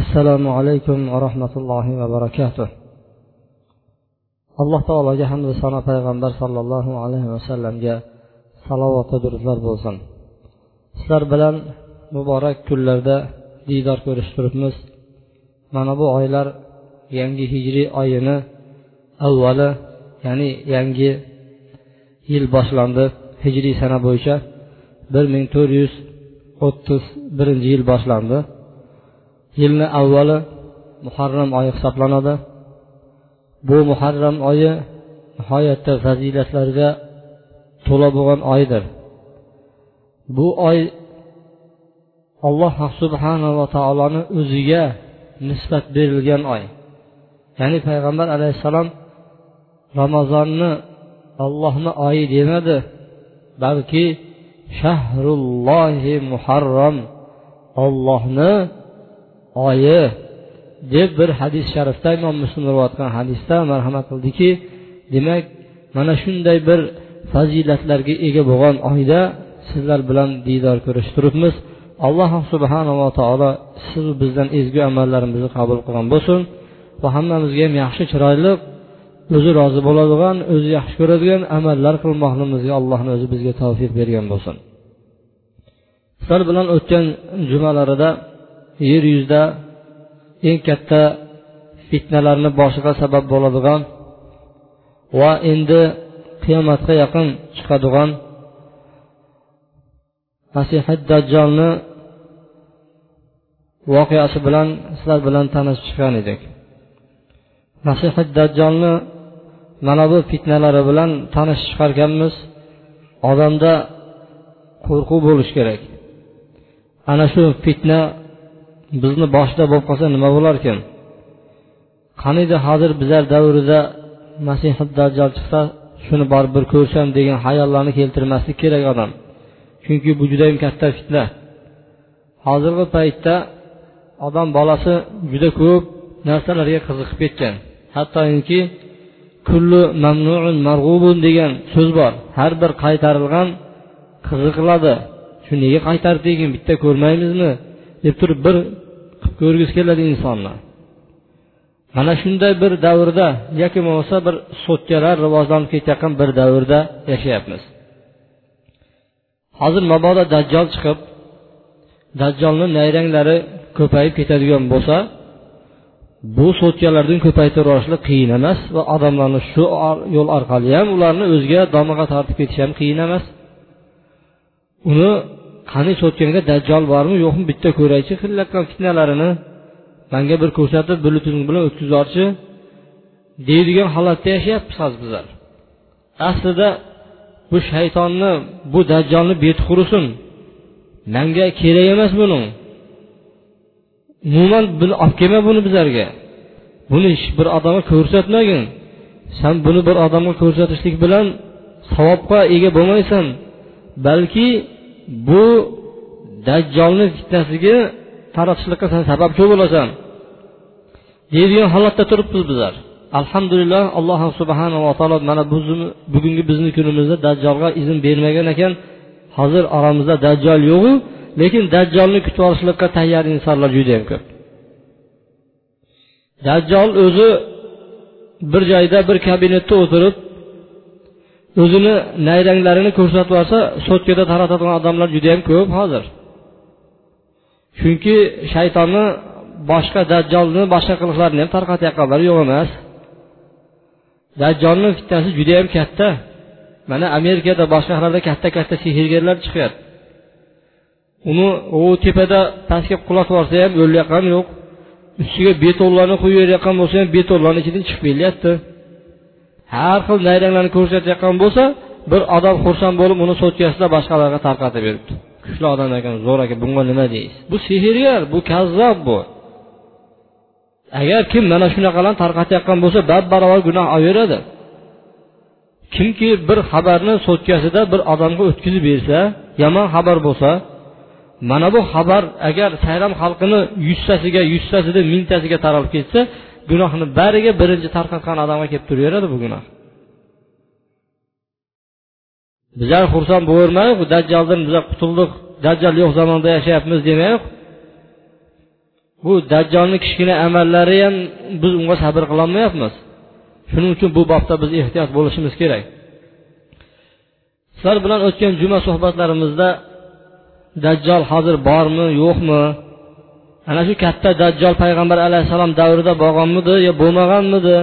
Assalomu alaykum va rahmatullohi va barakatuh. Alloh taologa hamdu sano payg'ambar sollallohu alayhi vasallamga salovatu va durudlar bo'lsin. Sizlar bilan muborak kunlarda diydor ko'rishib turibmiz. Mana bu oylar yangi hijriy oyini avvali ya'ni yangi yil boshlandi hijriy sana bo'yicha. Bir ming to'rt yuz o'ttiz birinchi yil boshlandi. Yilni avvali muharram oyi hisoblanadi. Bu muharram oyi nihoyatda fazilatlarga to'la bo'lgan oydir bu oy alloh subhanava taoloni o'ziga nisbat berilgan oy. Ya'ni payg'ambar alayhissalom ramazonni ollohni oyi demadi balki shahrullohi muharram ollohni oyi deb bir hadis sharifda imom muslim rivoyat qilgan hadisda marhamat qildiki demak mana shunday bir fazilatlarga ega bo'lgan oyda sizlar bilan diydor ko'rishib turibmiz. Alloh subhanava taolo sizu bizdan ezgu amallarimizni qabul qilgan bo'lsin va hammamizga ham yaxshi chiroyli o'zi rozi bo'ladigan o'zi yaxshi ko'radigan amallar qilmoqligimizga allohni o'zi bizga tavfiq bergan bo'lsin. Sizlar bilan o'tgan jumalarida yer yuzida eng katta fitnalarni boshiga sabab bo'ladigan va endi qiyomatga yaqin chiqadigan masihi dajjolni voqeasi bilan sizlar bilan tanishib chiqqan edik. Masihi dajjolni mana bu fitnalari bilan tanishib chiqarganmiz. Odamda qo'rquv bo'lishi kerak. Ana shu fitna bizni boshida bo'lib qolsa nima bo'larkan qaniydi hozir bizlar davrida masihi dajjal chiqsa shuni borib bir ko'rsam degan hayollarni keltirmaslik kerak odam. Chunki bu judayam katta fitna. Hozirgi paytda odam bolasi juda ko'p narsalarga qiziqib ketgan. Hattoki kullu mamnuun marg'ubun degan so'z bor. Har bir qaytarilgan qiziqiladi. Shu nega qaytardi ekan bitta ko'rmaymizmi? deb turib bir ko'rgisi keladi insonni mana shunday bir davrda yoki bo'lmasa bir sotkalar rivojlanib ketayotgan bir davrda yashayapmiz. Hozir mabodo dajjol chiqib dajjolni nayranglari ko'payib ketadigan bo'lsa bu sotkalardan ko'paytirib yuborishlik qiyin emas va odamlarni shu yo'l orqali ham ularni o'ziga domig'a tortib ketish ham qiyin emas. Uni qani so'tkanga dajjol bormi yo'qmi bitta ko'raychi qilayotgan fitnalarini manga bir ko'rsatib bluetooth bilan o'tkazib deydigan holatda yashayapmiz hozir bizlar aslida bu shaytonni bu dajjolni beti qurisin manga kerak emas buni. Umuman buni olib kelma buni bizlarga. Buni hech bir odamga ko'rsatmagin. San buni bir odamga ko'rsatishlik bilan savobga ega bo'lmaysan. Balki bu dajjolni fitnasiga taratishlikqa san sababchi bo'lasan. Deydigan holatda turibmiz bizlar. Alhamdulillah alloh subhanava taolo mana bugungi bizni kunimizda dajjolga izn bermagan ekan. Hozir oramizda dajjol yo'qu lekin dajjolni kutib olishlikqa tayyor insonlar judayam ko'p. Dajjol o'zi bir joyda bir kabinetda o'tirib o'zini nayranglarini ko'rsatib yuborsa sotkada taratadigan odamlar juda yam ko'p hozir. Chunki shaytonni boshqa dajjolni boshqa qiliqlarni ham tarqatayotganlar yo'q emas. Dajjolni fitnasi judayam katta. Mana amerikada boshqa shaharlarda katta katta sehrgarlar chiqyapti. Uni u tepada pastga qulatib yuborsa ham o'layotgani yo'q. Ustiga betonlarni qo'yib berayotgan bo'lsa ham betonlarni ichidan chiqib kelyapti. Har xil nayranglarni ko'rsatayotgan bo'lsa bir odam xursand bo'lib uni sotkasida boshqalarga tarqatib beribdi. Kuchli odam ekan zo'r ekan bunga nima deysiz? Bu sehrgar bu kazzob bu. Agar kim mana shunaqalarni tarqatayotgan bo'lsa bab barobar gunoh olaveradi kimki bir xabarni so'tkasida bir odamga o'tkazib bersa yomon xabar bo'lsa mana bu xabar agar sayram xalqini yuztasiga yuztasida mingtasiga taralib ketsa gunohni bariga birinchi tarqatgan odamga kelib turaveradi bu gunoh. Bizlar xursand bo'lavermaylik dajjoldan biza qutuldik dajjal yo'q zamonda yashayapmiz demaylik bu dajjolni kichkina amallari ham biz unga sabr qilolmayapmiz. Shuning uchun bu bobda biz ehtiyot bo'lishimiz kerak. Sizlar bilan o'tgan juma suhbatlarimizda dajjol hozir bormi yo'qmi? Ana shu katta dajjol payg'ambar alayhissalom davrida bo'lganmidi yo bo'lmaganmidi?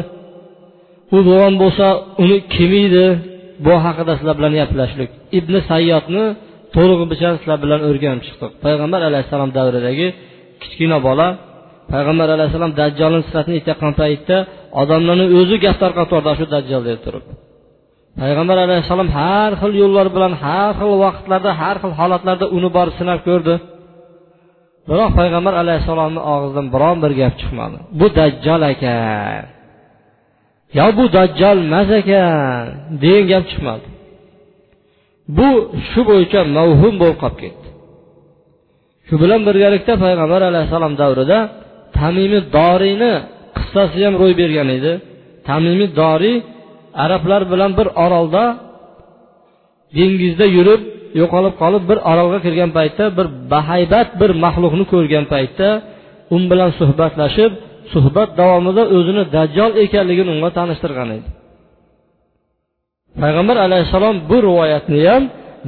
U bo'lgan bo'lsa uni kim edi? Bu haqida sizlar bilan gaplashdik ibn sayyodni to'liq bilan sizlar bilan o'rganib chiqdik payg'ambar alayhissalom davridagi kichkina bola payg'ambar alayhissalom dajjolni sifatini aytayotgan paytda odamlarni o'zi gap tarqatyapti shu dajjol deb turib. Payg'ambar alayhissalom har xil yo'llar bilan har xil vaqtlarda har xil holatlarda uni borib sinab ko'rdi. Biroq payg'ambar alayhissalomni og'zidan biron bir gap chiqmadi. Bu dajjol ekan. Yo bu dajjol emas ekan degan gap chiqmadi. Bu shu bo'yicha mavhum bo'lib qolib ketdi. Shu bilan birgalikda payg'ambar alayhissalom davrida tamimiy doriyni qissasi ham ro'y bergan edi. Tamimiy doriy arablar bilan bir orolda dengizda yurib yo'qolib qolib bir orolga kirgan paytda bir bahaybat bir maxluqni ko'rgan paytda u bilan suhbatlashib suhbat davomida o'zini dajjol ekanligini unga tanishtirgan edi. Payg'ambar alayhissalom bu rivoyatni ham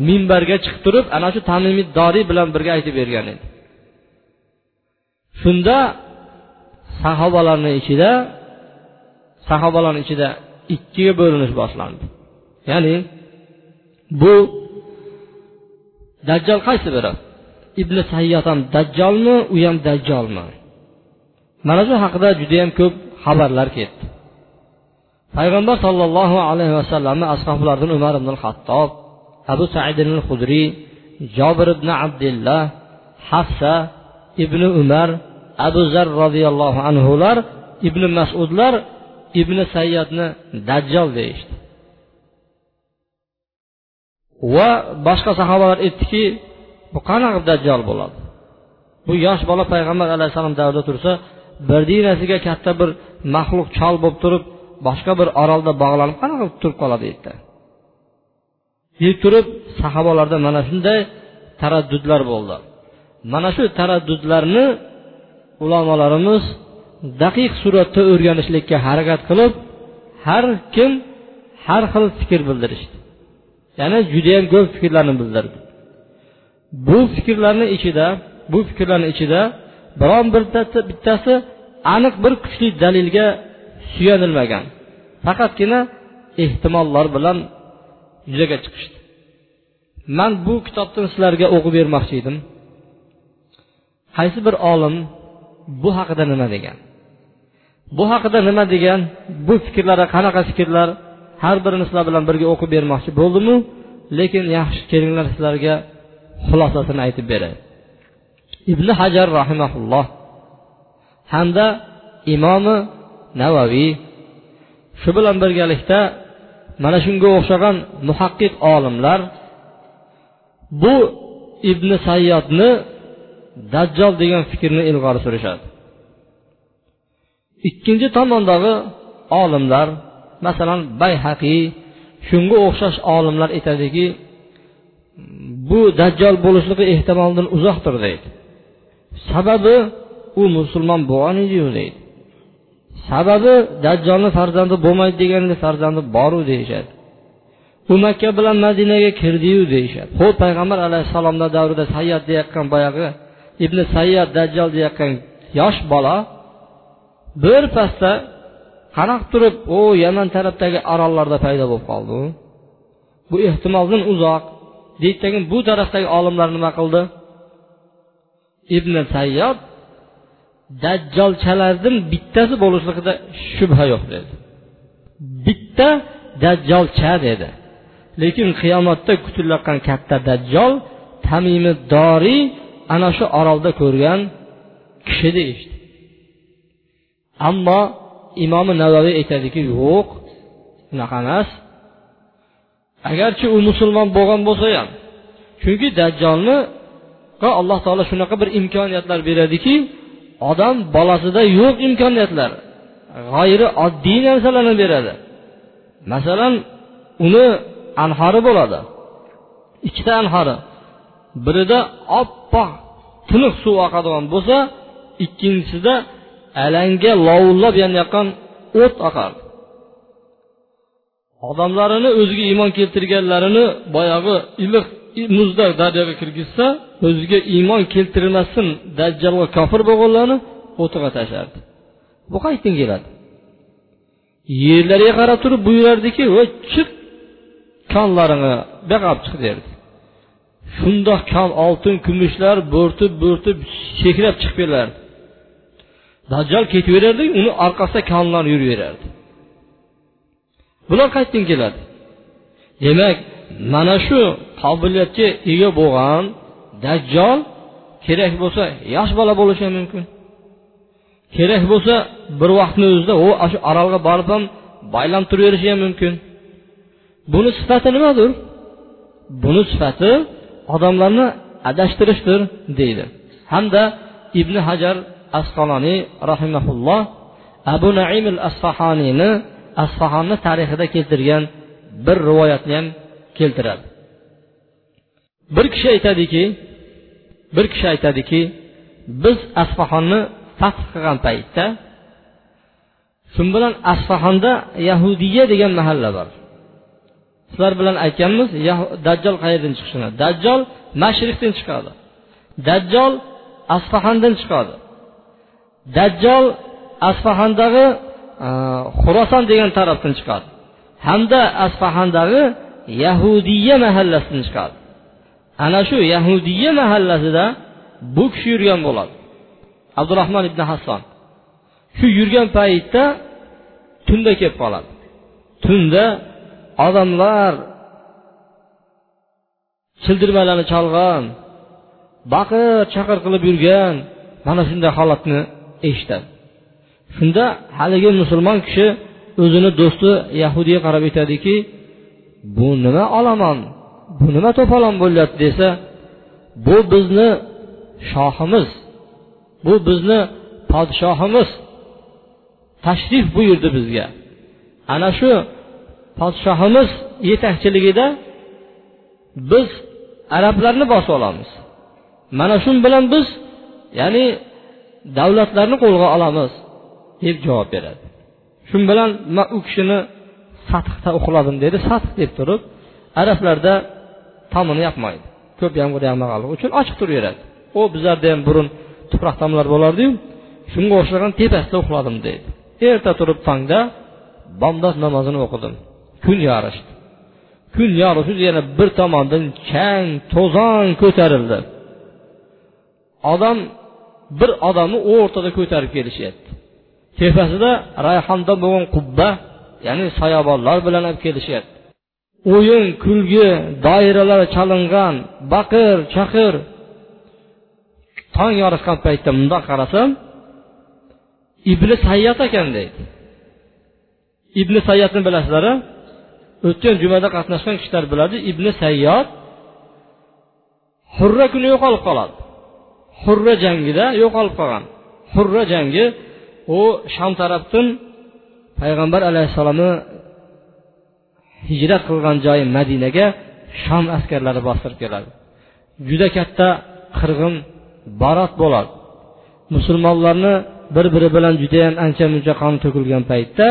minbarga chiqib turib ana shu tamimiy doriy bilan birga aytib bergan edi. Shunda sahobalarni ichida sahobalarni ichida ikkiga bo'linish boshlandi. Ya'ni bu dajjol qaysi biri? Iblis hayyot ham dajjolmi u ham dajjolmi mana shu haqida judayam ko'p xabarlar ketdi. Payg'ambar sollallohu alayhi vasallamni ashoblaridan umar ibn hattob abu said al hudriy jobir ibn abdullah hafsa ibn umar abu zar roziyallohu anhular ibn masudlar ibn sayyodni dajjol deyishdi. Va boshqa sahobalar aytdiki bu qanaqa dajjol bo'ladi? Bu yosh bola payg'ambar alayhissalom davrida tursa birdenasiga katta bir maxluq chol bo'lib turib boshqa bir orolda bog'lanib qanaqa turib qoladi? deydi. Deb turib sahobalarda mana shunday taraddudlar bo'ldi. Mana shu taraddudlarni ulamolarimiz daqiq suratda o'rganishlikka harakat qilib har kim har xil fikr bildirishdi. Ya'ni judayam ko'p fikrlarni bildirdi. Bu fikrlarni ichida bu fikrlarni ichida biron birtasi bittasi aniq bir kuchli dalilga suyanilmagan. Faqatgina ehtimollar bilan yuzaga chiqishdi. Man bu kitobdan sizlarga o'qib bermoqchi edim. Qaysi bir olim bu haqida nima degan? Bu haqida nima degan? Bu fikrlari qanaqa fikrlar? Har birini sizlar bilan birga o'qib bermoqchi bo'ldimu lekin yaxshi kelinglar sizlarga xulosasini aytib beray ibn hajar rahimaulloh hamda imomi navaviy shu bilan birgalikda mana shunga o'xshagan muhaqqiq olimlar bu ibn sayyodni dajjol degan fikrni ilg'or surishadi. Ikkinchi tomondagi olimlar masalan bayhaqiy shunga o'xshash olimlar aytadiki bu dajjol bo'lishligi ehtimoldan uzoqdir deydi. Sababi u musulmon bo'lgan ediyu deydi. Sababi dajjolni farzandi bo'lmaydi deganda farzandi boru deyishadi. U makka bilan madinaga kirdiyu deyishadi. Ho'p payg'ambar alayhissalomni davrida sayyad deyotgan boyagi ibn sayyad dajjol deyotgan yosh bola birpasda qarab turib u yaman tarafdagi orollarda paydo bo'lib qoldi bu ehtimoldan uzoq. Deydi bu tarafdagi olimlar nima qildi? Ibn sayyod dajjolchalardan bittasi bo'lishligida shubha yo'q dedi. Bitta dajjolcha dedi. Lekin qiyomatda kutilayotgan katta dajjol tamimi doriy ana shu orolda ko'rgan kishi deyishdi. Ammo imomi navoiy aytadiki yo'q unaqa emas. Agarchi u musulmon bo'lgan bo'lsa ham chunki dajjolni alloh taolo shunaqa bir imkoniyatlar beradiki odam bolasida yo'q imkoniyatlar g'ayri oddiy narsalarni beradi. Masalan uni anhori bo'ladi. Ikkita anhori. Birida oppoq tiniq suv oqadigan bo'lsa ikkinchisida alanga lovullab yonayotgan o't oqardi odamlarini o'ziga iymon keltirganlarini boyagi iliq muzda daryoga kirgizsa o'ziga iymon keltirmasdan dajjalga kofir bo'lganlarni o'tiga tashlardi bu qayerdan keladi? Yerlarga qarab turib buyurardiki voy chiq konlaringni buyoqqa olib chiq derdi shundoq kon oltin kumushlar bo'rtib bo'rtib chekrab chiqib kelardi. Dajjol ketaverardi uni orqasida konlar yuraverardi. Bular qayerdan keladi. Demak mana shu qobiliyatga ega bo'lgan dajjol kerak bo'lsa yosh bola bo'lishi mumkin. Kerak bo'lsa bir vaqtni o'zida u shu orolga borib ham baylanib turaverishi ham mumkin. Buni sifati nimadir? Buni sifati odamlarni adashtirishdir deydi. Hamda ibn hajar asqaloniy rahimaulloh abu naim al asfahaniyni asfahonni tarixida keltirgan bir rivoyatni ham keltiradi. Bir kishi aytadiki bir kishi aytadiki biz asfahonni fath qilgan paytda shu bilan asfahonda yahudiya degan mahalla bor. Sizlar bilan aytganmiz dajjol qayerdan chiqishini? Dajjol mashriqdan chiqadi. Dajjol asfahandan chiqadi. Dajjol asfahandagi e, xuroson degan tarafdan chiqadi. Hamda asfahandagi yahudiya mahallasidan chiqadi. Ana shu yahudiya mahallasida bu kishi yurgan bo'ladi. Abdurahmon ibn hasson shu yurgan paytda tunda kelib qoladi. Tunda odamlar childirmalarni chalg'an baqir chaqir qilib yurgan mana shunday holatni eshitadi. Shunda haligi musulmon kishi o'zini do'sti yahudiyga qarab aytadiki bu nima olomon? Bu nima to'polon bo'lyapti? desa bu bizni shohimiz. Bu bizni podshohimiz tashrif buyurdi bizga. Ana shu podshohimiz yetakchiligida biz arablarni bosib olamiz. Mana shu bilan biz ya'ni davlatlarni qo'lga olamiz deb javob beradi. Shu bilan man u kishini sathda uxladim deydi sath deb turib arablarda tomini yopmaydi ko'p yomg'ir yog'maganligi uchun ochiq turaveradi. U bizlarda ham burun tuproq tomlar bo'lardiyu shunga o'xshagan tepasida uxladim deydi erta turib tongda bomdod namozini o'qidim. Kun yorishdi kun yorishib yana bir tomondan chang to'zon ko'tarildi. Odam bir odamni o'rtada ko'tarib kelishyapti. Tepasida rayhondan bo'lgan qubba ya'ni soyabonlar bilan olib kelishyapti. O'yin kulgi doiralar chalingan baqir chaqir tong yorishgan paytda mundoq qarasam ibli sayyat ekan deydi. Ibn sayyatni bilasizlar o'tgan jumada qatnashgan kishilar biladi ibn sayyod hurra kuni yo'qolib qoladi. Hurra jangida yo'qolib qolgan. Hurra jangi u sham tarafdan payg'ambar alayhissalomni hijrat qilgan joyi madinaga shom askarlari bostirib keladi. Juda katta qirg'in barot bo'ladi. Musulmonlarni bir biri bilan judayam ancha muncha qon to'kilgan paytda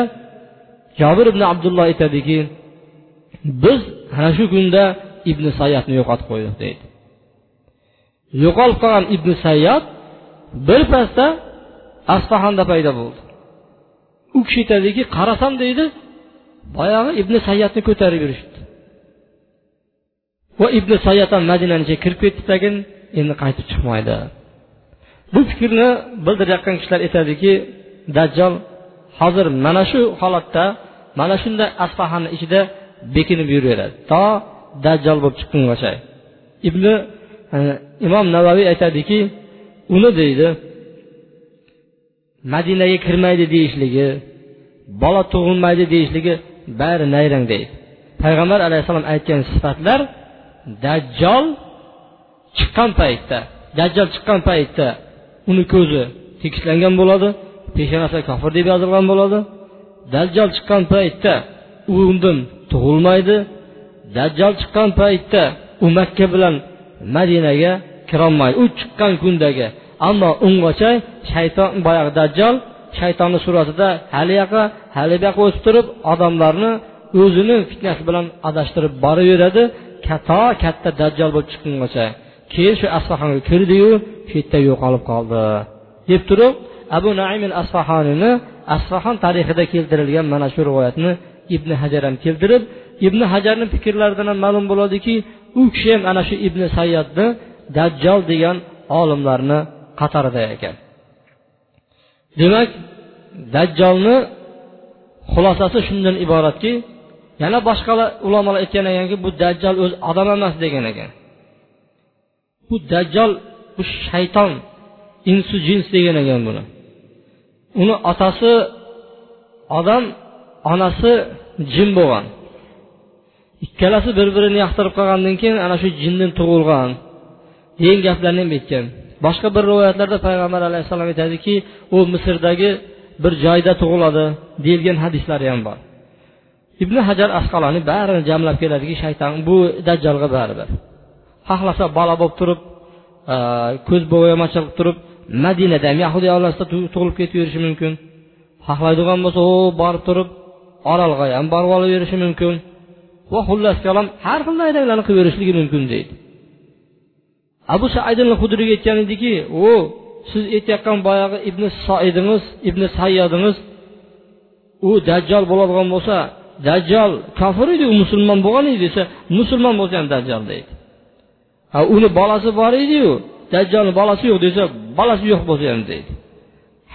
jobir ibn abdulloh aytadiki biz ana shu kunda ibn sayatni yo'qotib qo'ydik deydi. Yo'qolib qolgan ibn sayyod birpasda asfahonda paydo bo'ldi. U kishi aytadiki qarasam deydi boyagi ibn sayyodni ko'tarib yurishibdi. Va ibn sayyod ham madinani ichiga kirib ketdi tagin endi qaytib chiqmaydi. Bu fikrni bildirayotgan kishilar aytadiki dajjol hozir mana shu holatda mana shunday asfahani ichida bekinib yuraveradi. To dajjol bo'lib chiqqungacha ibn e, imom navaviy aytadiki uni deydi madinaga kirmaydi deyishligi bola tug'ilmaydi deyishligi bari nayrang deydi. Payg'ambar alayhissalom aytgan sifatlar dajjol chiqqan paytda dajjal chiqqan paytda uni ko'zi tekislangan bo'ladi peshonasi kofir deb yozilgan bo'ladi. Dajjal chiqqan paytda u undan tug'ilmaydi dajjal chiqqan paytda u makka bilan madinaga kirolmaydi u chiqqan kundagi. Ammo ungacha shayton boyagi dajjal shaytonni suratida hali yoqqa hali bu yoqqa o'tib turib odamlarni o'zini fitnasi bilan adashtirib boraveradi to katta dajjal bo'lib chiqqungacha. Keyin shu asfahonga kirdiyu shu yerda yo'qolib qoldi. Deb turib abu naim al asfahoniyni asfahon tarixida keltirilgan mana shu rivoyatni ibn hajar ham keltirib ibn hajarni fikrlaridan ham ma'lum bo'ladiki u kishi ham ana shu ibn sayyadni dajjol degan olimlarni qatorida ekan. Demak dajjolni xulosasi shundan iboratki yana boshqalar ulamolar aytgan ekanki bu dajjol o'zi odam emas degan ekan. Bu dajjol bu shayton insu jins degan ekan buni. Uni otasi odam onasi jin bo'lgan. Ikkalasi bir birini yoqtirib qolgandan keyin ana shu jindan tug'ilgan. Degan gaplarni ham aytgan. Boshqa bir rivoyatlarda payg'ambar alayhissalom aytadiki u misrdagi bir joyda tug'iladi deyilgan hadislari ham bor. Ibn hajar asqaloni barini jamlab keladiki shayton bu dajjolga baribir xohlasa bola bo'lib turib e, ko'z bo'yamachilik qilib turib madinada ham yahudiy oilasida tug'ilib ketaverishi mumkin. Xohlaydigan bo'lsa u borib turib orolga ham borib olaverishi mumkin. Va xullas kalom har xil ayblarni qilib yurishligi mumkin deydi. Abu saidin hudriga aytgan ediki u siz aytayotgan boyagi ibn soidingiz ibn sayyodingiz u dajjol bo'ladigan bo'lsa dajjol kofir edi u musulmon bo'lgan edi desa musulmon bo'lsa ham dajjol deydi. Ha uni bolasi bor ediyu dajjolni bolasi yo'q desa bolasi yo'q bo'lsa ham deydi.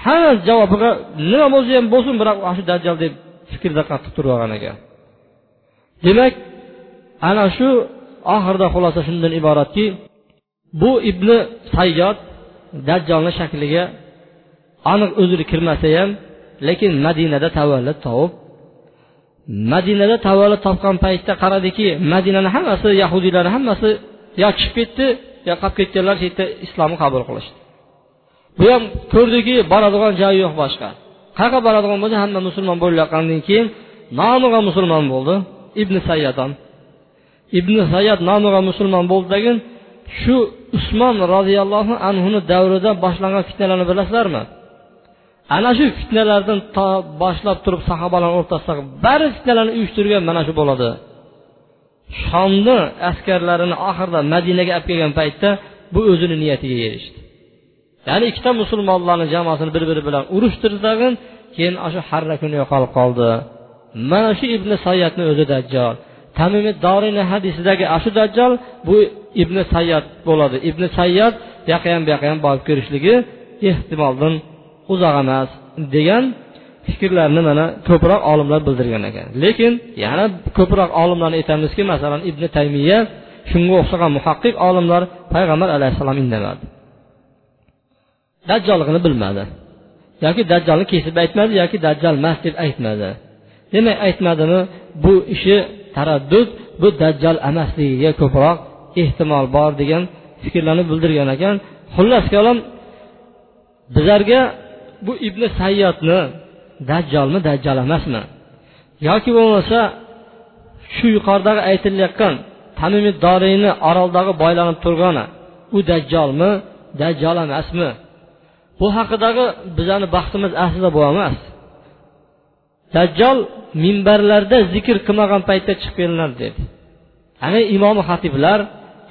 Hamma javobiga nima bo'lsa ham bo'lsin biroq shu dajjol deb fikrda qattiq turib olgan ekan. Demak ana shu oxirida xulosa shundan iboratki bu ibn sayyod dajjolni shakliga aniq o'zini kirmasa ham lekin madinada tavallud topib madinada tavallud topgan paytda qaradiki madinani hammasi yahudiylar hammasi yo chiqib ketdi yo qolib ketganlar shu yerda islomni qabul qilishdi. Bu ham ko'rdiki boradigan joyi yo'q boshqa. Qayerga boradigan bo'lsa hamma musulmon bo'layotgandan keyin nomiga musulmon bo'ldi ibn sayyadon ibn sayyad nomiga musulmon bo'ldi degin shu usmon roziyallohu anhuni davrida boshlangan fitnalarni bilasizlarmi? Ana shu fitnalardan to boshlab turib sahobalar o'rtasidagi bari fitnalarni uyushtirgan mana shu bo'ladi. Shomni askarlarini oxirida madinaga olib kelgan paytda bu o'zini niyatiga erishdi. Ya'ni ikkita musulmonlarni jamoasini bir biri bilan urushtirdi tag'in keyin shu harra kuni yo'qolib qoldi. Mana shu ibn sayyatni o'zi dajjol. Tamimi dorini hadisidagi shu dajjol bu ibn sayyad bo'ladi. Ibn sayyad yoqqa ham bu yoqqa ham borib ko'rishligi ehtimoldan uzoq emas degan fikrlarni mana ko'proq olimlar bildirgan ekan. Lekin yana ko'proq olimlarni aytamizki masalan ibn taymiya shunga o'xshagan muhaqqiq olimlar payg'ambar alayhissalom indamadi. Dajjolligini bilmadi. Yoki dajjolni kesib aytmadi yoki dajjal emas deb aytmadi. Demak aytmadimi bu ishi taraddud bu dajjal emasligiga ko'proq ehtimol bor degan fikrlarni bildirgan ekan. Xullas kalom bizlarga bu ibn sayyodni dajjolmi dajjal emasmi? Yoki bo'lmasa shu yuqoridagi aytilayotgan tamimi doriyni oroldagi boylanib turgani u dajjolmi dajjol emasmi? Bu haqidagi bizani baxtimiz aslida bu emas. Dajjol minbarlarda zikr qilmagan paytda chiqib kelinadi dedi. Ana imomi xatiblar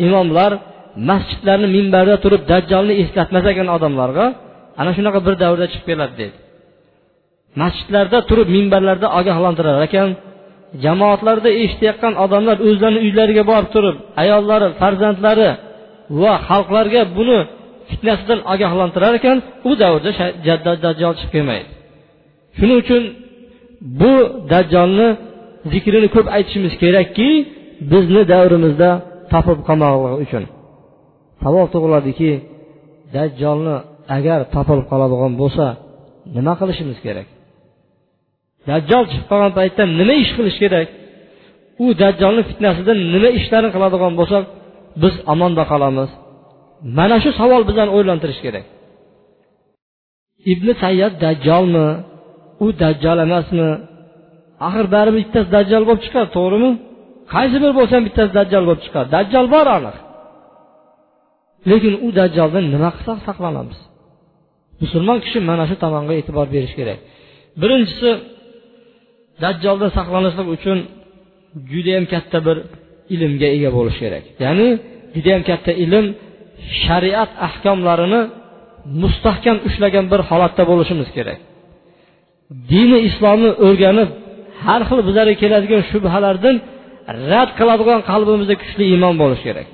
imomlar masjidlarni minbarda turib dajjolni eslatmas ekan odamlarga ana shunaqa bir davrda chiqib keladi dedi. Masjidlarda turib minbarlarda ogohlantirar ekan jamoatlarda eshitayotgan odamlar o'zlarini uylariga borib turib ayollari farzandlari va xalqlarga buni fitnasidan ogohlantirar ekan u davrda dajjol chiqib kelmaydi. Shuning uchun bu dajjolni zikrini ko'p aytishimiz kerakki bizni davrimizda topib qolmoqligi uchun. Savol tug'iladiki dajjolni agar topilib qoladigan bo'lsa nima qilishimiz kerak? Dajjol chiqib qolgan paytda nima ish qilish kerak? U dajjolni fitnasidan nima ishlarni qiladigan bo'lsak biz omonda qolamiz mana shu savol bizani o'ylantirishi kerak. Ibn sayyad dajjolmi? U dajjol emasmi? Axir baribir bittasi dajjol bo'lib chiqadi to'g'rimi? Qaysi bir bo'lsa ham bittasi dajjal bo'lib chiqadi. Dajjal bor aniq. Lekin u dajjoldan nima qilsak saqlanamiz. Musulmon kishi mana shu tomonga e'tibor berish kerak. Birinchisi dajjoldan saqlanishlik uchun judayam katta bir ilmga ega bo'lish kerak. Ya'ni judayam katta ilm shariat ahkomlarini mustahkam ushlagan bir holatda bo'lishimiz kerak. Dini islomni o'rganib har xil bizlarga keladigan shubhalardan rad qiladigan qalbimizda kuchli iymon bo'lishi kerak.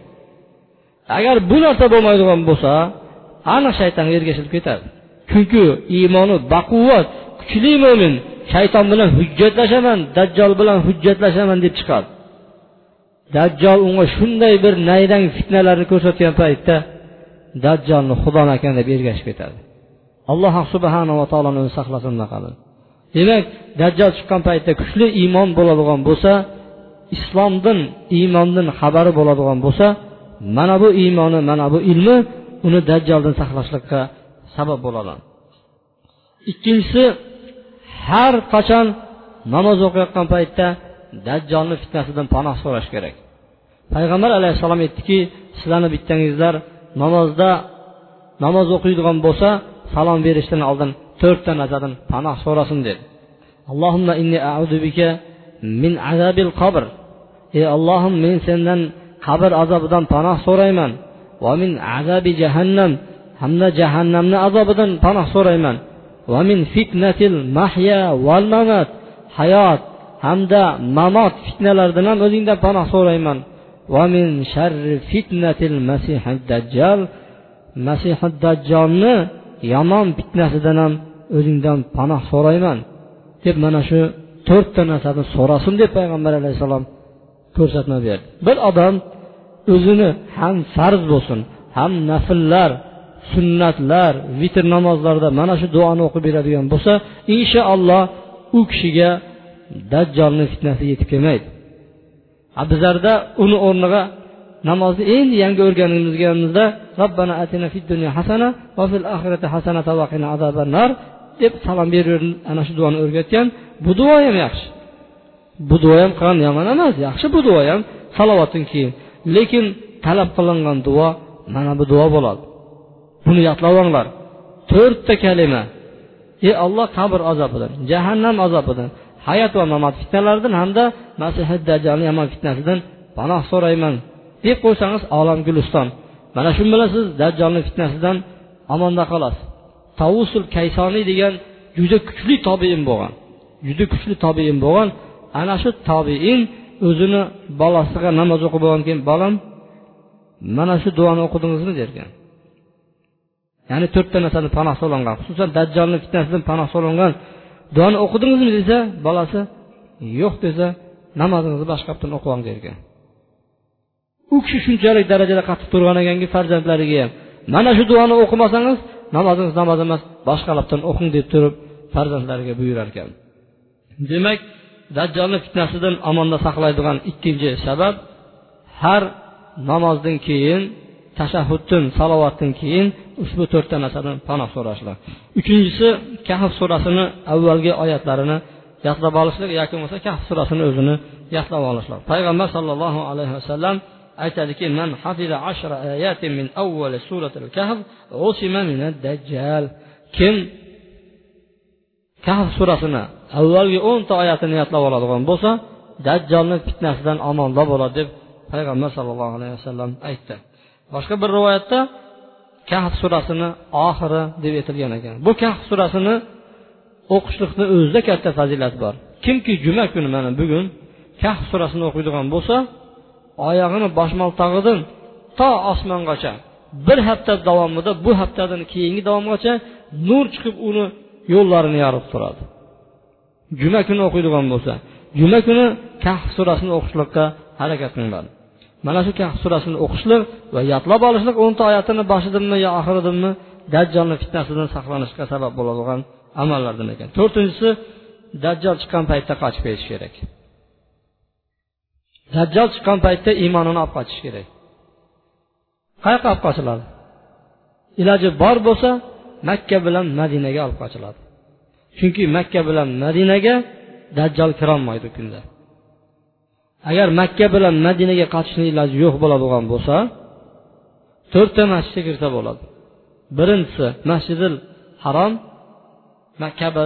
Agar bu narsa bo'lmaydigan bo'lsa aniq shaytonga ergashilib ketadi. Chunki iymoni baquvvat kuchli mo'min shayton bilan hujjatlashaman dajjol bilan hujjatlashaman deb chiqadi. Dajjol unga shunday bir nayrang fitnalarni ko'rsatgan paytda dajjolni xudomi ekan deb ergashib ketadi. Alloh subhanava taoloni o'zi saqlasin unaqadan demak dajjol chiqqan paytda kuchli iymon bo'ladigan bo'lsa islomdan iymondan xabari bo'ladigan bo'lsa mana bu iymoni mana bu ilmi uni dajjoldan saqlashlikqa sabab bo'ladi. Ikkinchisi har qachon namoz o'qiyotgan paytda dajjolni fitnasidan panoh so'rash kerak. Payg'ambar alayhissalom aytdiki sizlarni bittangizlar namozda namoz o'qiydigan bo'lsa salom berishdan oldin to'rtta narsadan panoh so'rasin dedi. Allohimma inni audu bika min azabil qabr. Ey allohim men sendan qabr azobidan panoh so'rayman. Va min azabi jahannam hamda jahannamni azobidan panoh so'rayman. Va min fitnatil mahya val mamat hayot hamda mamot fitnalaridan ham o'zingdan panoh so'rayman. Va min sharri fitnatil masihid dajjal masihid dajjolni yomon fitnasidan ham o'zingdan panoh so'rayman. Deb mana shu to'rtta narsani so'rasin deb payg'ambar alayhissalom ko'rsatma berdi bir odam o'zini ham farz bo'lsin ham nafllar sunnatlar vitr namozlarida mana shu duoni o'qib beradigan bo'lsa inshaalloh u kishiga dajjolni fitnasi yetib kelmaydi. Bizlarda uni o'rniga namozni endi yangi o'rganganimizda robbana atina fid dunya hasana va fil oxirati hasana va qina azabannar deb salom beraver ana shu duoni o'rgatgan. Bu duo ham yaxshi. Bu duo ham qilgan yomon emas yaxshi bu duo ham salovatdan keyin. Lekin talab qilingan duo mana bu duo bo'ladi. Buni yodlab olinglar. To'rtta kalima. Ey olloh qabr azobidan jahannam azobidan hayot va mamot fitnalaridan hamda masihi dajjalni yomon fitnasidan panoh so'rayman. Deb qo'ysangiz olam guliston. Mana shu bilan siz dajjolni fitnasidan omonda qolasiz. Tavusul kaysoniy degan juda kuchli tobein bo'lgan. Juda kuchli tobein bo'lgan ana shu tobein o'zini bolasiga namoz o'qib bo'lgandan keyin bolam mana shu duoni o'qidingizmi? derkan. Ya'ni to'rtta narsani panoh solingan xususan dajjolni fitnasidan panoh solingan duoni o'qidingizmi desa bolasi yo'q desa namozingizni boshqatdan o'qib oling derkan. U kishi shunchalik darajada qattiq turgan ekanki farzandlariga ham mana shu duoni o'qimasangiz namozingiz namoz emas boshqalabdan o'qing deb turib farzandlariga buyurar ekan demak dajjolni fitnasidan omonda saqlaydigan ikkinchi sabab har namozdan keyin tashahhuddin salovatdan keyin ushbu to'rtta narsadan panoh so'rashlar. Uchinchisi kahf surasini avvalgi oyatlarini yodlab olishlik yoki bo'lmasa kahf surasini o'zini yodlab olishlik. Payg'ambar sollallohu alayhi vasallam aytadiki man hafiza ashra ayatin min avvali suratil kahf usima minad dajjal. Kim kahf surasini avvalgi o'nta oyatini yodlab oladigan bo'lsa dajjolni fitnasidan omonda bo'ladi deb payg'ambar sallallohu alayhi vasallam aytdi. Boshqa bir rivoyatda kahf surasini oxiri deb aytilgan ekan. Bu kahf surasini o'qishlikni o'zida katta fazilat bor. Kimki juma kuni mana bugun kahf surasini o'qiydigan bo'lsa oyog'ini boshmaltog'idan to osmongacha bir hafta davomida bu haftadan keyingi davomgacha nur chiqib uni yo'llarini yorib turadi. Juma kuni o'qiydigan bo'lsa juma kuni kahf surasini o'qishlikqa harakat qilinglar. Mana shu kahf surasini o'qishlik va yodlab olishlik o'nta oyatini boshidanmi yo oxiridanmi dajjolni fitnasidan saqlanishga sabab bo'ladigan amallardan ekan. To'rtinchisi dajjol chiqqan paytda qochib ketish kerak. Dajjol chiqqan paytda iymonini olib qochish kerak. Qayoqqa olib qochiladi? Iloji bor bo'lsa makka bilan madinaga olib qochiladi. Chunki makka bilan madinaga dajjal kirolmaydi u kunda. Agar makka bilan madinaga qochishni iloji yo'q bo'ladigan bo'lsa to'rtta masjidga kirsa bo'ladi. Birinchisi masjidil harom kaba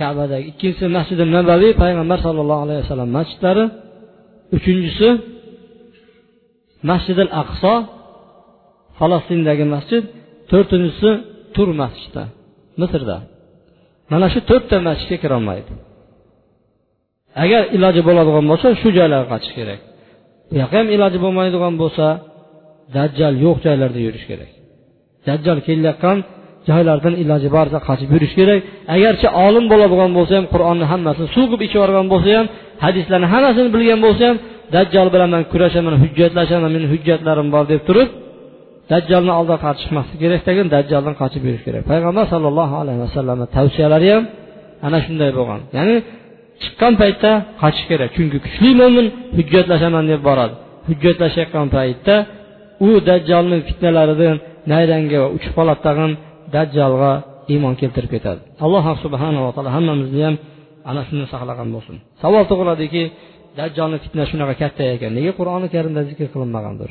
kabadagi ikkinchisi masjidi nabaviy payg'ambar sollallohu alayhi vasallam masjidlari uchinchisi masjidil aqso falastindagi masjid to'rtinchisi tur masjidda misrda. Mana shu to'rtta masjidga kirolmaydi. Agar iloji bo'ladigan bo'lsa shu joylarga qochish kerak. Bu yoqqa ham iloji bo'lmaydigan bo'lsa dajjal yo'q joylarda yurish kerak. Dajjal kelayotgan joylardan iloji boricha qochib yurish kerak. Agarchi olim bo'ladigan bo'lsa ham qur'onni hammasini suv qilib ichib yuborgan bo'lsa ham hadislarni hammasini bilgan bo'lsa ham dajjol bilan man kurashaman hujjatlashaman meni hujjatlarim bor deb turib dajjolni oldiga qochishmaslik chiqmaslik kerak degan dajjoldan qochib yurish kerak. Payg'ambar sollallohu alayhi vasallamni tavsiyalari ham ana shunday bo'lgan. Ya'ni chiqqan paytda qochish kerak. Chunki kuchli mo'min hujjatlashaman deb boradi. Hujjatlashayotgan paytda u dajjolni fitnalaridan nayrangga va uch holat tag'in dajjolga iymon keltirib ketadi. Alloh subhanava taolo hammamizni ham ana shuni saqlagan bo'lsin. Savol tug'iladiki dajjolni fitna shunaqa katta ekan. Nega qur'oni karimda zikr qilinmagandir?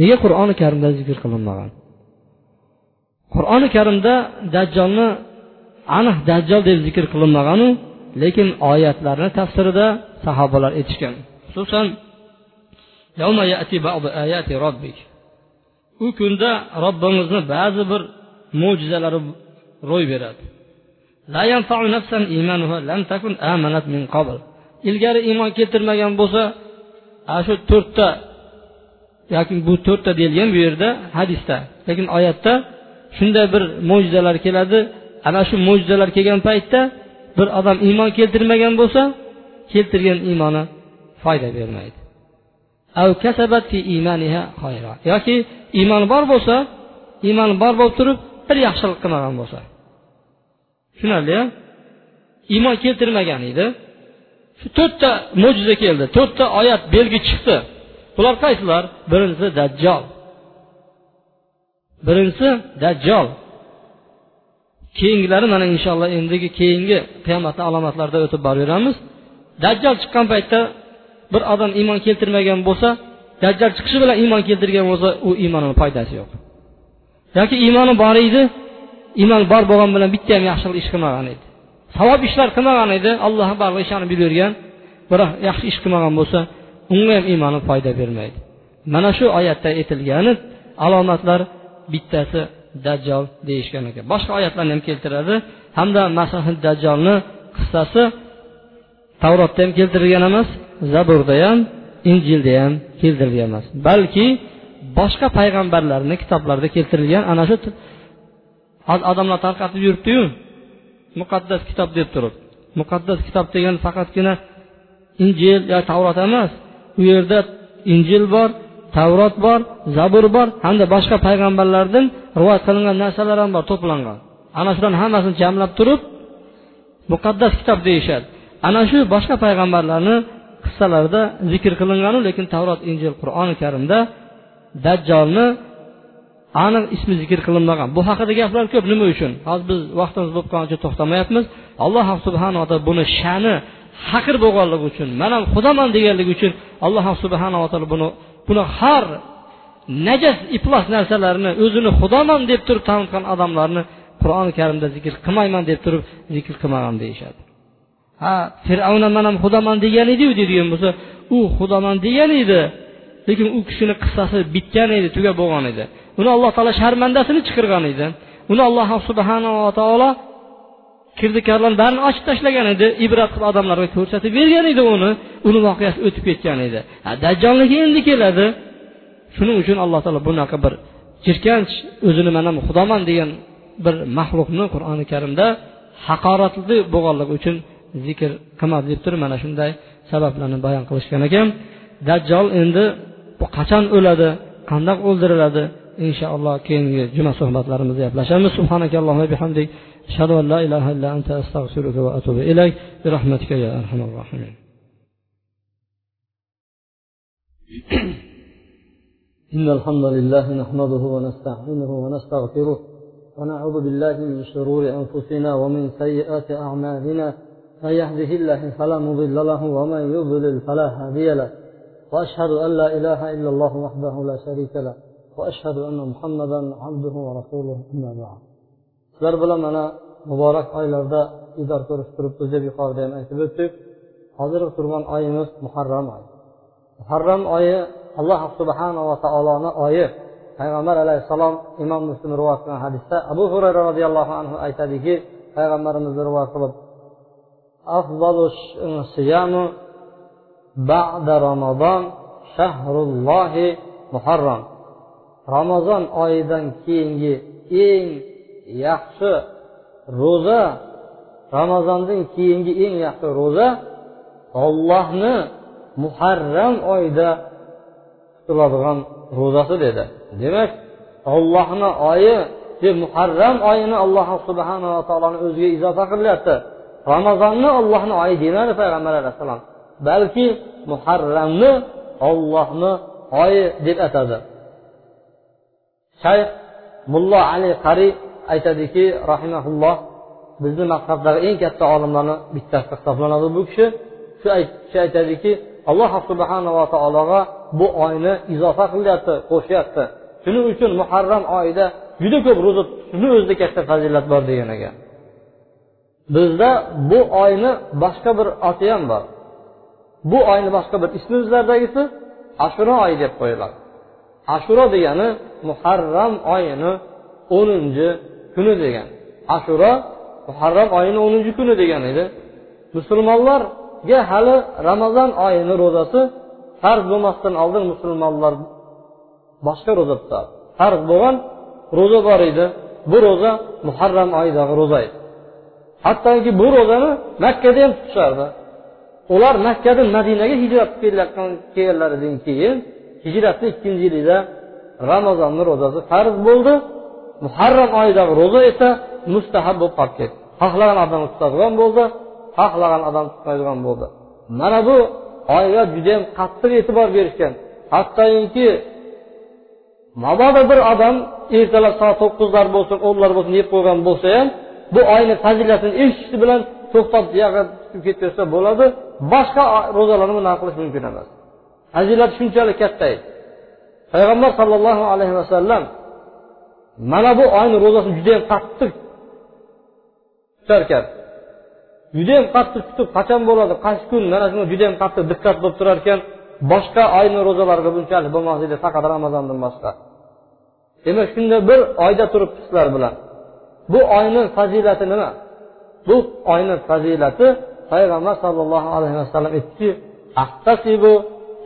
Nega qur'oni karimda zikr qilinmagan? Qur'oni karimda dajjolni aniq dajjol deb zikr qilinmaganu lekin oyatlarni tafsirida sahobalar aytishgan. Xususan u kunda robbimizni ba'zi bir mo'jizalari ro'y beradi. Ilgari iymon keltirmagan bo'lsa ana shu to'rtta yoki bu to'rtta deyilgan bu yerda hadisda. Lekin oyatda shunday bir mo'jizalar keladi. Ana shu mo'jizalar kelgan paytda bir odam iymon keltirmagan bo'lsa keltirgan iymoni foyda bermaydi. Yoki iymon bor bo'lsa iymon bor bo'lib turib bir yaxshilik qilmagan bo'lsa. Tushunarli iymon keltirmagan edi. Shu to'rtta mo'jiza keldi. To'rtta oyat belgi chiqdi. Bular qaysilar? Birinchisi dajjol birinchisi dajjol keyingilari mana inshaalloh endigi keyingi qiyomatni alomatlarida o'tib boraveramiz. Dajjol chiqqan paytda bir odam iymon keltirmagan bo'lsa dajjal chiqishi bilan iymon keltirgan bo'lsa u iymonini foydasi yo'q. Yoki iymoni bor edi iymon bor bo'lgani bilan bitta ham yaxshilik ish qilmagan edi. Savob ishlar qilmagan edi alloh barliq ishonib bilavergan biroq yaxshi ish qilmagan bo'lsa unga ham iymoni foyda bermaydi. Mana shu oyatda aytilgani alomatlar bittasi dajjol deyishgan ekan. Boshqa oyatlarni ham keltiradi. Hamda masahid dajjolni qissasi tavrotda ham keltirilgan emas zaburda ham injilda ham keltirilgan emas. Balki boshqa payg'ambarlarni kitoblarida keltirilgan ana shu odamlar tarqatib yuribdiyu muqaddas kitob deb turib. Muqaddas kitob degan faqatgina injil yo tavrot emas u yerda injil bor tavrot bor zabur bor hamda boshqa payg'ambarlardan rivoyat qilingan narsalar ham bor to'plangan. Ana shularni hammasini jamlab turib muqaddas kitob deyishadi. Ana shu boshqa payg'ambarlarni qissalarida zikr qilinganu lekin tavrot injil qur'oni karimda dajjolni aniq ismi zikr qilinmagan. Bu haqida gaplar ko'p nima uchun? Hozir biz vaqtimiz bo'lib qolgani uchun to'xtamayapmiz. Alloh subhanava taolo buni sha'ni haqir bo'lganligi uchun man ham xudoman deganligi uchun alloh subhanava taolo buni buni har najas iflos narsalarni o'zini xudoman deb turib tanitgan odamlarni qur'oni karimda zikr qilmayman deb turib zikr qilmagan deyishadi. Ha fir'avna man ham xudoman degan ediyu deydigan bo'lsa u xudoman degan edi lekin u kishini qissasi bitgan edi tugab bo'lgan edi. Uni alloh taolo sharmandasini chiqargan edi. Uni alloh subhanava taolo kirdikorlarni barini ochib tashlagan edi. Ibrat qilib odamlarga ko'rsatib bergan edi uni. Uni voqeasi o'tib ketgan edi. Dajjolniki endi keladi. Shuning uchun alloh taolo bunaqa bir jirkanch o'zini mana xudoman degan bir maxluqni qur'oni karimda haqoratli bo'lganligi uchun zikr qilmadi deb turib mana shunday sabablarni bayon qilishgan ekan. Dajjol endi bu qachon o'ladi qandoq o'ldiriladi inshaalloh keyingi juma suhbatlarimizda gaplashamiz. Subhanakallohumma bihamdik. An la ilaha illa anta astag'firuka va atubu ilayk birahmatika ya arhamar rohimin إن الحمد لله نحمده ونستعينه ونستغفره ونعوذ بالله من شرور أنفسنا ومن سيئات أعمالنا. من يهده الله فلا مضل له ومن يضلل فلا هادي له. وأشهد أن لا إله إلا الله وحده لا شريك له. وأشهد أن محمدا عبده ورسوله أما بعد. Sizlar bilan mana muborak oylarda idor ko'rib turibmiz deb yuqorida ham aytib o'tdik. Hozirgi turgan oyimiz muharram oyi. Muharram oyi alloh subhanava taoloni oyi. Payg'ambar alayhissalom imom muslim rivoyat qilgan hadisda abu hurayra roziyallohu anhu aytadiki payg'ambarimizni rivoyat qilib ba'da ramazon shahrullohi muharram. Ramazon oyidan keyingi eng yaxshi ro'za ramazondan keyingi eng yaxshi ro'za ollohni muharram oyida tutiladigan ro'zasi dedi. Demak ollohni oyi deb muharram oyini alloh subhanava taoloni o'ziga izofa qilyapti ramazonni ollohni oyi demadi payg'ambar alayhissalom. Balki muharramni ollohni oyi deb atadi. Shayx mullo ali qariy aytadiki rahimaulloh bizni mazhabdagi eng katta olimlarni bittasi hisoblanadi bu kishi. Shu kishi aytadiki alloh subhanava taologa bu oyni izofa qilyapti qo'shyapti. Shuning uchun muharram oyida juda ko'p ro'za tutishni o'zida katta fazilat bor degan ekan. Bizda bu oyni boshqa bir oti ham bor. Bu oyni boshqa bir ismi bizlardagisi ashuro oyi deb qo'yiladi. Ashuro degani muharram oyini o'ninchi kuni degan. Ashuro muharram oyini o'ninchi kuni degan edi. Musulmonlarga hali ramazon oyini ro'zasi farz bo'lmasdan oldin musulmonlar boshqa ro'za tutadi farz bo'lgan ro'za bor edi. Bu ro'za muharram oyidagi ro'za edi. Hattoki bu ro'zani makkada ham tutishardi. Ular makkadan madinaga hijrat kelayotgan kelganlaridan keyin hijratni ikkinchi yilida ramazonni ro'zasi farz bo'ldi. Muharram oyidagi ro'za esa mustahab bo'lib qolib ketdi. Xohlagan odam tutadigan bo'ldi xohlagan odam tutmaydigan bo'ldi. Mana bu oyga judayam qattiq e'tibor berishgan. Hattoki mabodo bir odam ertalab soat to'qqizlar bo'lsin o'nlar bo'lsin yeb qo'ygan bo'lsa ham bu oyni fazilatini eshitishi bilan to'xtab buyog'iga chiqib ketaversa bo'ladi. Boshqa ro'zalarni bunaqa qilish mumkin emas. Fazilat shunchalik katta edi. Payg'ambar sollallohu alayhi vasallam mana bu oyni ro'zasini judayam qattiq. Tutarkan. Judayam qattiq tutib qachon bo'ladi qaysi kun mana shunga judayam qattiq diqqat bo'lib turar ekan boshqa oyni ro'zalariga bunchalik bo'lmas edi faqat ramazondan boshqa. Demak shunda bir oyda turibdi bilan. Bu oyni fazilati nima? Bu oyni fazilati payg'ambar sollallohu alayhi vasallam aytdiki ahtasibu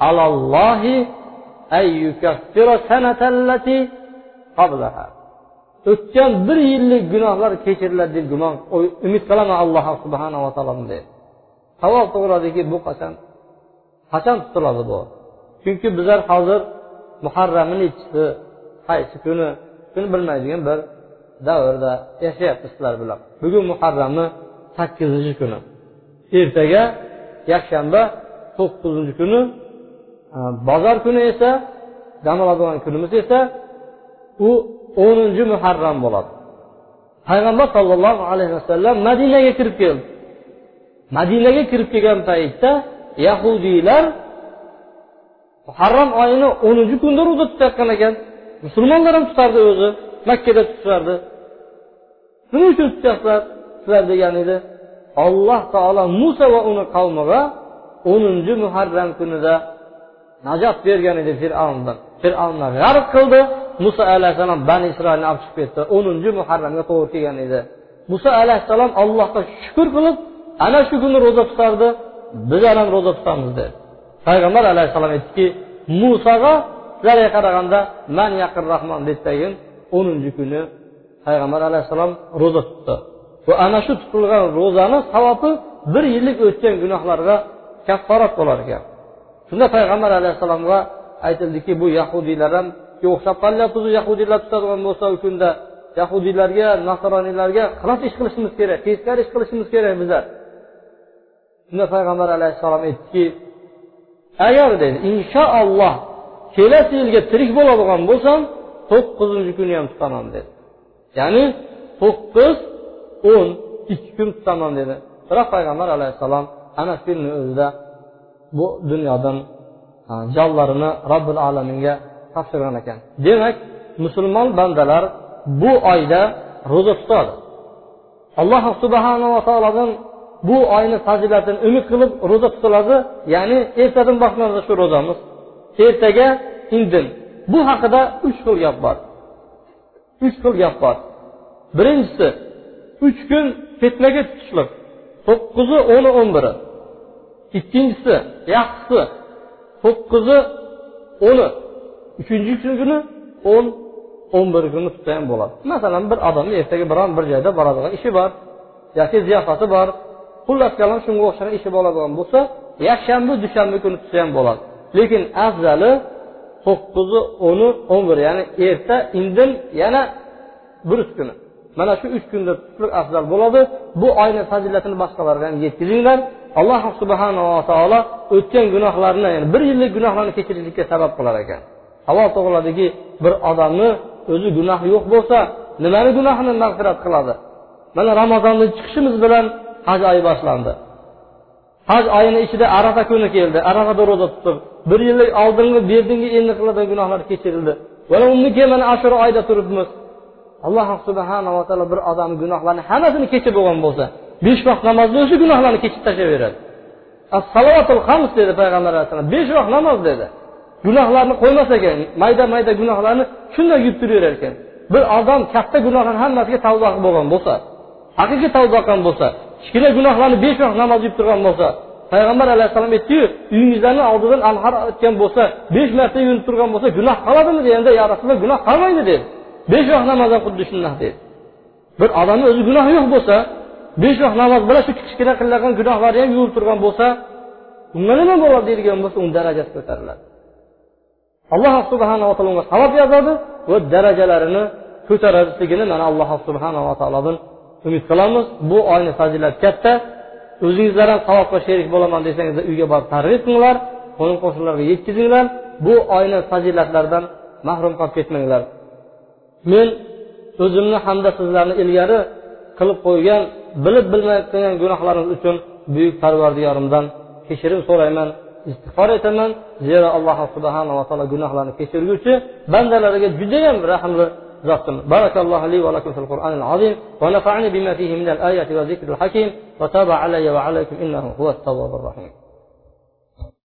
alallohi o'tgan bir yillik gunohlar kechiriladi deb gumon umid qilaman alloh subhanava taolodan deydi savol tug'iladiki bu qachon? Qachon tutiladi bu? Chunki bizlar hozir muharramni nechisi qaysi kuni shuni bilmaydigan bir davrda yashayapmiz sizlar bilan bugun muharramni sakkizinchi kuni. Ertaga yakshanba to'qqizinchi kuni e, bozor kuni esa dam oladigan kunimiz esa u o'ninchi muharram bo'ladi. Payg'ambar sollallohu alayhi vasallam madinaga kirib keldi. Madinaga kirib kelgan paytda yahudiylar muharram oyini o'ninchi kunda ro'za tutayotgan ekan. Musulmonlar ham tutardi o'zi. Makkada tutishardi. Nima uchun tutyapsizlar sizlar degan edi. Alloh taolo muso va uni qavmiga o'ninchi muharram kunida najot bergan edi fir'avndan. Fir'avnni g'arq qildi. Muso alayhissalom bani isroilni olib chiqib ketdi. O'ninchi muharramga to'g'ri kelgan edi. Muso alayhissalom allohga shukur qilib ana shu kuni ro'za tutardi bizlar ham ro'za tutamiz dedi. Payg'ambar alayhissalom aytdiki musoga sizlarga qaraganda man yaqin rahmon dedidagi o'ninchi kuni payg'ambar alayhissalom ro'za tutdi. Va ana shu tutilgan ro'zani savobi bir yillik o'tgan gunohlarga kafforat bo'lar ekan. Shunda payg'ambar alayhissalomga aytildiki bu yahudiylar ham o'xshab qolyapmiz yahudiylar tutadigan bo'lsa u kunda yahudiylarga nasroniylarga xilos ish qilishimiz kerak teskari ish qilishimiz kerak bizlar. Shunda payg'ambar alayhissalom aytdiki agar dedi inshaalloh kelasi yilga tirik bo'ladigan bo'lsam to'qqizinchi kuni ham tutaman dedi. Ya'ni to'qqiz o'n ikki kun tutaman dedi. Biroq payg'ambar alayhissalom ana shu kunni o'zida bu dunyodan jonlarini robbil alaminga topshirgan ekan demak musulmon bandalar bu oyda ro'za tutadi. Alloh subhanava taolodan bu oyni fazilatini umid qilib ro'za tutiladi ya'ni ertadan boshlanadi shu ro'zamiz. Ertaga indin. Bu haqida uch xil gap bor. Uch xil gap bor. Birinchisi uch kun ket tutishlik. To'qqizi o'ni o'n biri ikkinchisi yaxshisi to'qqizi o'ni uchinchi kuni o'n o'n bir kuni tutsa ham bo'ladi. Masalan bir odamni ertaga biron bir joyda boradigan ishi bor yoki ziyofati bor xullas kalom shunga o'xshagan ishi bo'ladigan bo'lsa yakshanba dushanba kuni tutsa ham bo'ladi. Lekin afzali to'qqizi o'ni o'n bir ya'ni erta indin yana burus kuni. Mana shu uch kunda tutishlik afzal bo'ladi. Bu oyni fazilatini boshqalarga ham yetkazinglar alloh subhanava taolo o'tgan gunohlarni ya'ni bir yillik gunohlarni kechirishlikka sabab qilar ekan. Savol tug'iladiki bir odamni o'zi gunohi yo'q bo'lsa nimani gunohini mag'firat qiladi? Mana ramazonni chiqishimiz bilan haj oyi boshlandi. Haj oyini ichida arafa kuni keldi. Arafada ro'za tutib bir yillik oldingi berdingi endi qiladigan gunohlar kechirildi. Mana undan keyin mana ashura oyda turibmiz. Alloh subhanava taolo bir odamni gunohlarini hammasini kechib bo'lgan bo'lsa besh vaqt namozni o'sha gunohlarni kechib tashlayveradi salovatul hams dedi payg'ambar alayhissalom besh vaqt namoz dedi. Gunohlarni qo'ymas ekan mayda mayda gunohlarni shunday yutib turaverar ekan. Bir odam katta gunohlarni hammasiga tavba qilib bo'lgan bo'lsa haqiqiy tavba qilgan bo'lsa kichkina gunohlarni besh vaqt namoz yeb turgan bo'lsa payg'ambar alayhissalom aytdiyu uyingizlarni oldidan anhar o'tgan bo'lsa besh marta yuvinib turgan bo'lsa gunoh qoladimi deganda ya rasululloh gunoh qolmaydi dedi. Besh vaqt namoz ham xuddi shundoq dedi. Bir odamni o'zi gunohi yo'q bo'lsa besh vaqt namoz bilan shu kichkina qilingan gunohlari ham yuvib turgan bo'lsa unga nima bo'ladi deydigan bo'lsa uni darajasi ko'tariladi. Alloh subhanava taolo unga savob yozadi va darajalarini ko'tarishligini mana alloh subhanava taolodan umid qilamiz. Bu oyni fazilati katta. O'zingizlar ham savobga sherik bo'laman desangiz uyga borib targ'ib qilinglar qo'ni qo'shnilarga yetkazinglar. Bu oyni fazilatlaridan mahrum qolib ketmanglar. Men o'zimni hamda sizlarni ilgari qilib qo'ygan bilib bilmayotgan gunohlaringiz uchun buyuk parvardigorimdan kechirim so'rayman. Istig'for etaman zero alloh subhanava taolo gunohlarni kechirguvchi bandalariga judayam rahmli zotdir بارك الله لي ولكم في القرآن العظيم ونفعني بما فيه من الآيات والذكر الحكيم وتاب علي وعليكم إنه هو التواب الرحيم